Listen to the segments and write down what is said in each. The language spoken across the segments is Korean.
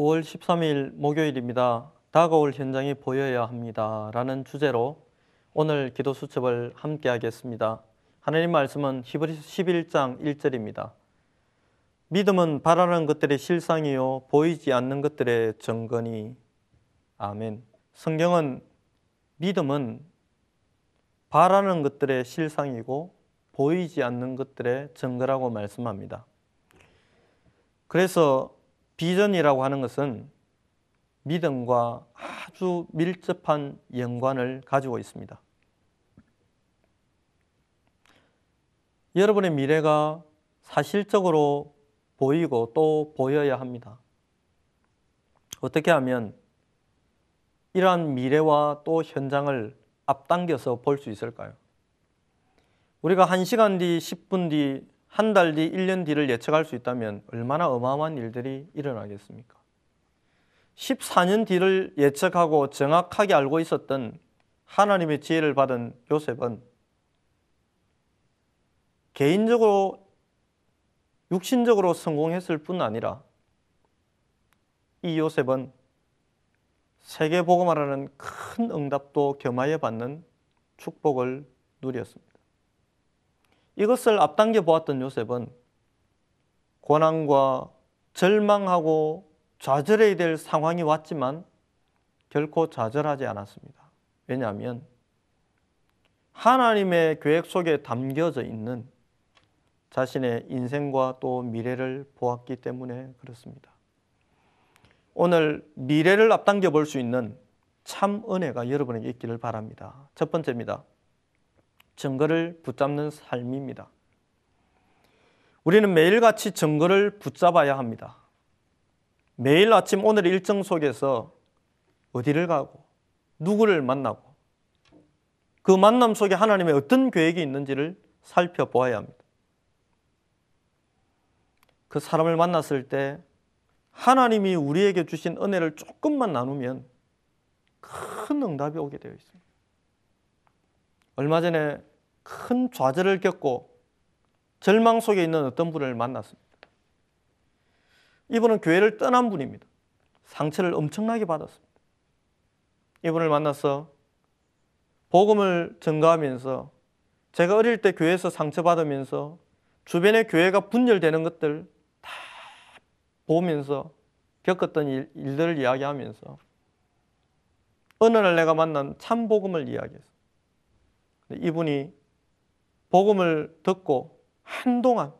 5월 13일 목요일입니다. 다가올 현장이 보여야 합니다. 라는 주제로 오늘 기도 수첩을 함께 하겠습니다. 하나님 말씀은 히브리서 11장 1절입니다. 믿음은 바라는 것들의 실상이요 보이지 않는 것들의 증거니 아멘. 성경은 믿음은 바라는 것들의 실상이고 보이지 않는 것들의 증거라고 말씀합니다. 그래서 비전이라고 하는 것은 믿음과 아주 밀접한 연관을 가지고 있습니다. 여러분의 미래가 사실적으로 보이고 또 보여야 합니다. 어떻게 하면 이러한 미래와 또 현장을 앞당겨서 볼 수 있을까요? 우리가 1시간 뒤, 10분 뒤, 한 달 뒤, 1년 뒤를 예측할 수 있다면 얼마나 어마어마한 일들이 일어나겠습니까? 14년 뒤를 예측하고 정확하게 알고 있었던 하나님의 지혜를 받은 요셉은 개인적으로 육신적으로 성공했을 뿐 아니라 이 요셉은 세계 복음화라는 큰 응답도 겸하여 받는 축복을 누렸습니다. 이것을 앞당겨 보았던 요셉은 고난과 절망하고 좌절해야 될 상황이 왔지만 결코 좌절하지 않았습니다. 왜냐하면 하나님의 계획 속에 담겨져 있는 자신의 인생과 또 미래를 보았기 때문에 그렇습니다. 오늘 미래를 앞당겨 볼 수 있는 참 은혜가 여러분에게 있기를 바랍니다. 첫 번째입니다. 증거를 붙잡는 삶입니다. 우리는 매일같이 증거를 붙잡아야 합니다. 매일 아침 오늘 일정 속에서 어디를 가고 누구를 만나고 그 만남 속에 하나님의 어떤 계획이 있는지를 살펴보아야 합니다. 그 사람을 만났을 때 하나님이 우리에게 주신 은혜를 조금만 나누면 큰 응답이 오게 되어 있습니다. 얼마 전에 큰 좌절을 겪고 절망 속에 있는 어떤 분을 만났습니다. 이분은 교회를 떠난 분입니다. 상처를 엄청나게 받았습니다. 이분을 만나서 복음을 증가하면서 제가 어릴 때 교회에서 상처받으면서 주변에 교회가 분열되는 것들 보면서 겪었던 일, 일들을 이야기하면서 어느 날 내가 만난 참 복음을 이야기했어. 이분이 복음을 듣고 한동안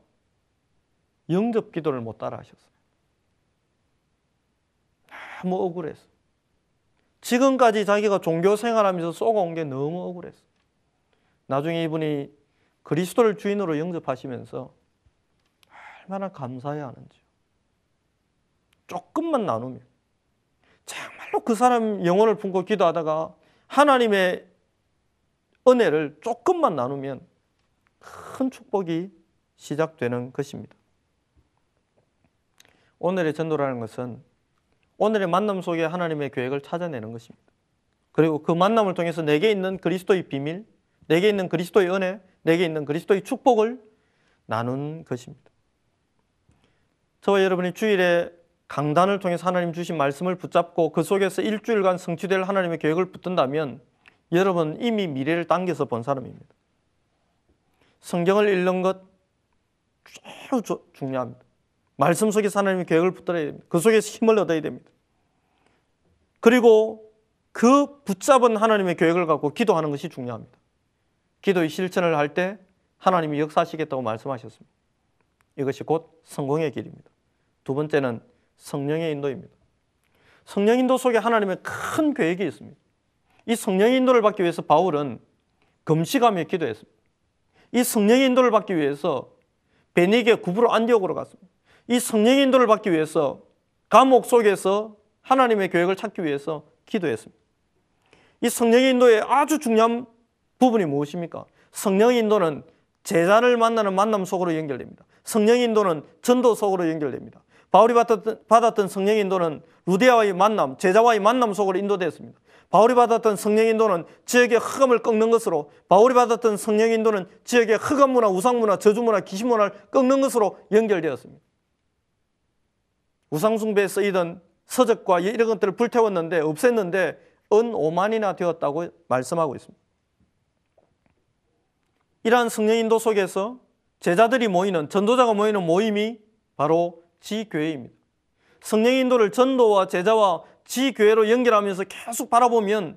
영접 기도를 못 따라 하셨어요. 너무 억울했어. 지금까지 자기가 종교 생활하면서 쏘아온 게 너무 억울했어. 나중에 이분이 그리스도를 주인으로 영접하시면서 얼마나 감사해야 하는지. 조금만 나누면 정말로 그 사람 영혼을 품고 기도하다가 하나님의 은혜를 조금만 나누면 큰 축복이 시작되는 것입니다. 오늘의 전도라는 것은 오늘의 만남 속에 하나님의 계획을 찾아내는 것입니다. 그리고 그 만남을 통해서 내게 있는 그리스도의 비밀, 내게 있는 그리스도의 은혜, 내게 있는 그리스도의 축복을 나눈 것입니다. 저와 여러분이 주일에 강단을 통해서 하나님 주신 말씀을 붙잡고 그 속에서 일주일간 성취될 하나님의 계획을 붙든다면 여러분 이미 미래를 당겨서 본 사람입니다. 성경을 읽는 것 아주 중요합니다. 말씀 속에서 하나님의 계획을 붙들어야 됩니다. 그 속에서 힘을 얻어야 됩니다. 그리고 그 붙잡은 하나님의 계획을 갖고 기도하는 것이 중요합니다. 기도의 실천을 할 때 하나님이 역사하시겠다고 말씀하셨습니다. 이것이 곧 성공의 길입니다. 두 번째는 성령의 인도입니다. 성령 인도 속에 하나님의 큰 계획이 있습니다. 이 성령의 인도를 받기 위해서 바울은 금식하며 기도했습니다. 이 성령의 인도를 받기 위해서 베니게 구부로 안디옥으로 갔습니다. 이 성령의 인도를 받기 위해서 감옥 속에서 하나님의 계획을 찾기 위해서 기도했습니다. 이 성령의 인도의 아주 중요한 부분이 무엇입니까? 성령의 인도는 제자를 만나는 만남 속으로 연결됩니다. 성령의 인도는 전도 속으로 연결됩니다. 바울이 받았던, 받았던 성령 인도는 루디아와의 만남, 제자와의 만남 속으로 인도되었습니다. 바울이 받았던 성령 인도는 지역의 흑암을 꺾는 것으로 바울이 받았던 성령 인도는 지역의 흑암 문화, 우상 문화, 저주 문화, 귀신 문화를 꺾는 것으로 연결되었습니다. 우상 숭배에 쓰이던 서적과 이런 것들을 불태웠는데 없앴는데 은 5만이나 되었다고 말씀하고 있습니다. 이러한 성령 인도 속에서 제자들이 모이는 전도자가 모이는 모임이 바로 지교회입니다. 성령 인도를 전도와 제자와 지 교회로 연결하면서 계속 바라보면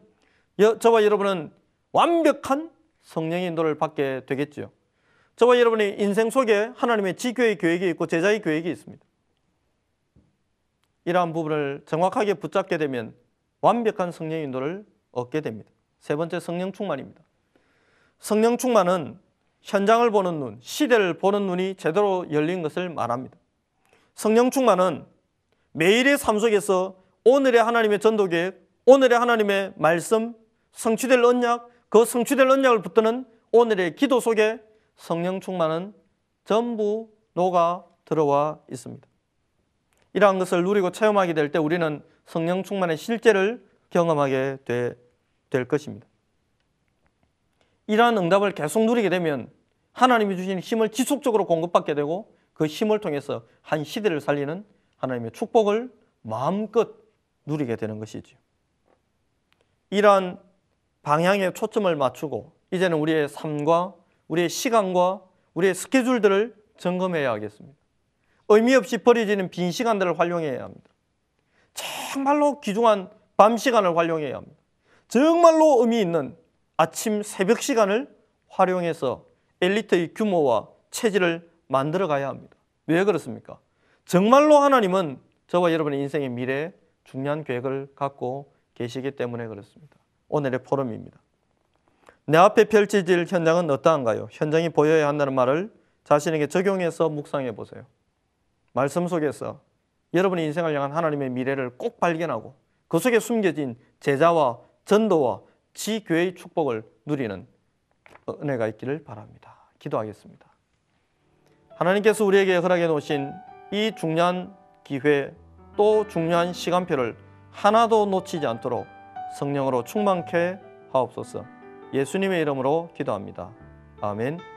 여, 저와 여러분은 완벽한 성령 인도를 받게 되겠죠. 저와 여러분의 인생 속에 하나님의 지교의 계획이 있고 제자의 계획이 있습니다. 이러한 부분을 정확하게 붙잡게 되면 완벽한 성령 인도를 얻게 됩니다. 세 번째 성령 충만입니다. 성령 충만은 현장을 보는 눈, 시대를 보는 눈이 제대로 열린 것을 말합니다. 성령 충만은 매일의 삶 속에서 오늘의 하나님의 전도 계획, 오늘의 하나님의 말씀, 성취될 언약, 그 성취될 언약을 붙드는 오늘의 기도 속에 성령 충만은 전부 녹아 들어와 있습니다. 이러한 것을 누리고 체험하게 될 때 우리는 성령 충만의 실제를 경험하게 되, 될 것입니다. 이러한 응답을 계속 누리게 되면 하나님이 주신 힘을 지속적으로 공급받게 되고 그 힘을 통해서 한 시대를 살리는 하나님의 축복을 마음껏 누리게 되는 것이죠. 이러한 방향에 초점을 맞추고 이제는 우리의 삶과 우리의 시간과 우리의 스케줄들을 점검해야 하겠습니다. 의미 없이 버려지는 빈 시간들을 활용해야 합니다. 정말로 귀중한 밤 시간을 활용해야 합니다. 정말로 의미 있는 아침 새벽 시간을 활용해서 엘리트의 규모와 체질을 만들어 가야 합니다. 왜 그렇습니까? 정말로 하나님은 저와 여러분의 인생의 미래에 중요한 계획을 갖고 계시기 때문에 그렇습니다. 오늘의 포럼입니다. 내 앞에 펼쳐질 현장은 어떠한가요? 현장이 보여야 한다는 말을 자신에게 적용해서 묵상해 보세요. 말씀 속에서 여러분의 인생을 향한 하나님의 미래를 꼭 발견하고 그 속에 숨겨진 제자와 전도와 지교회의 축복을 누리는 은혜가 있기를 바랍니다. 기도하겠습니다. 하나님께서 우리에게 허락해 놓으신 이 중요한 기회 또 중요한 시간표를 하나도 놓치지 않도록 성령으로 충만케 하옵소서. 예수님의 이름으로 기도합니다. 아멘.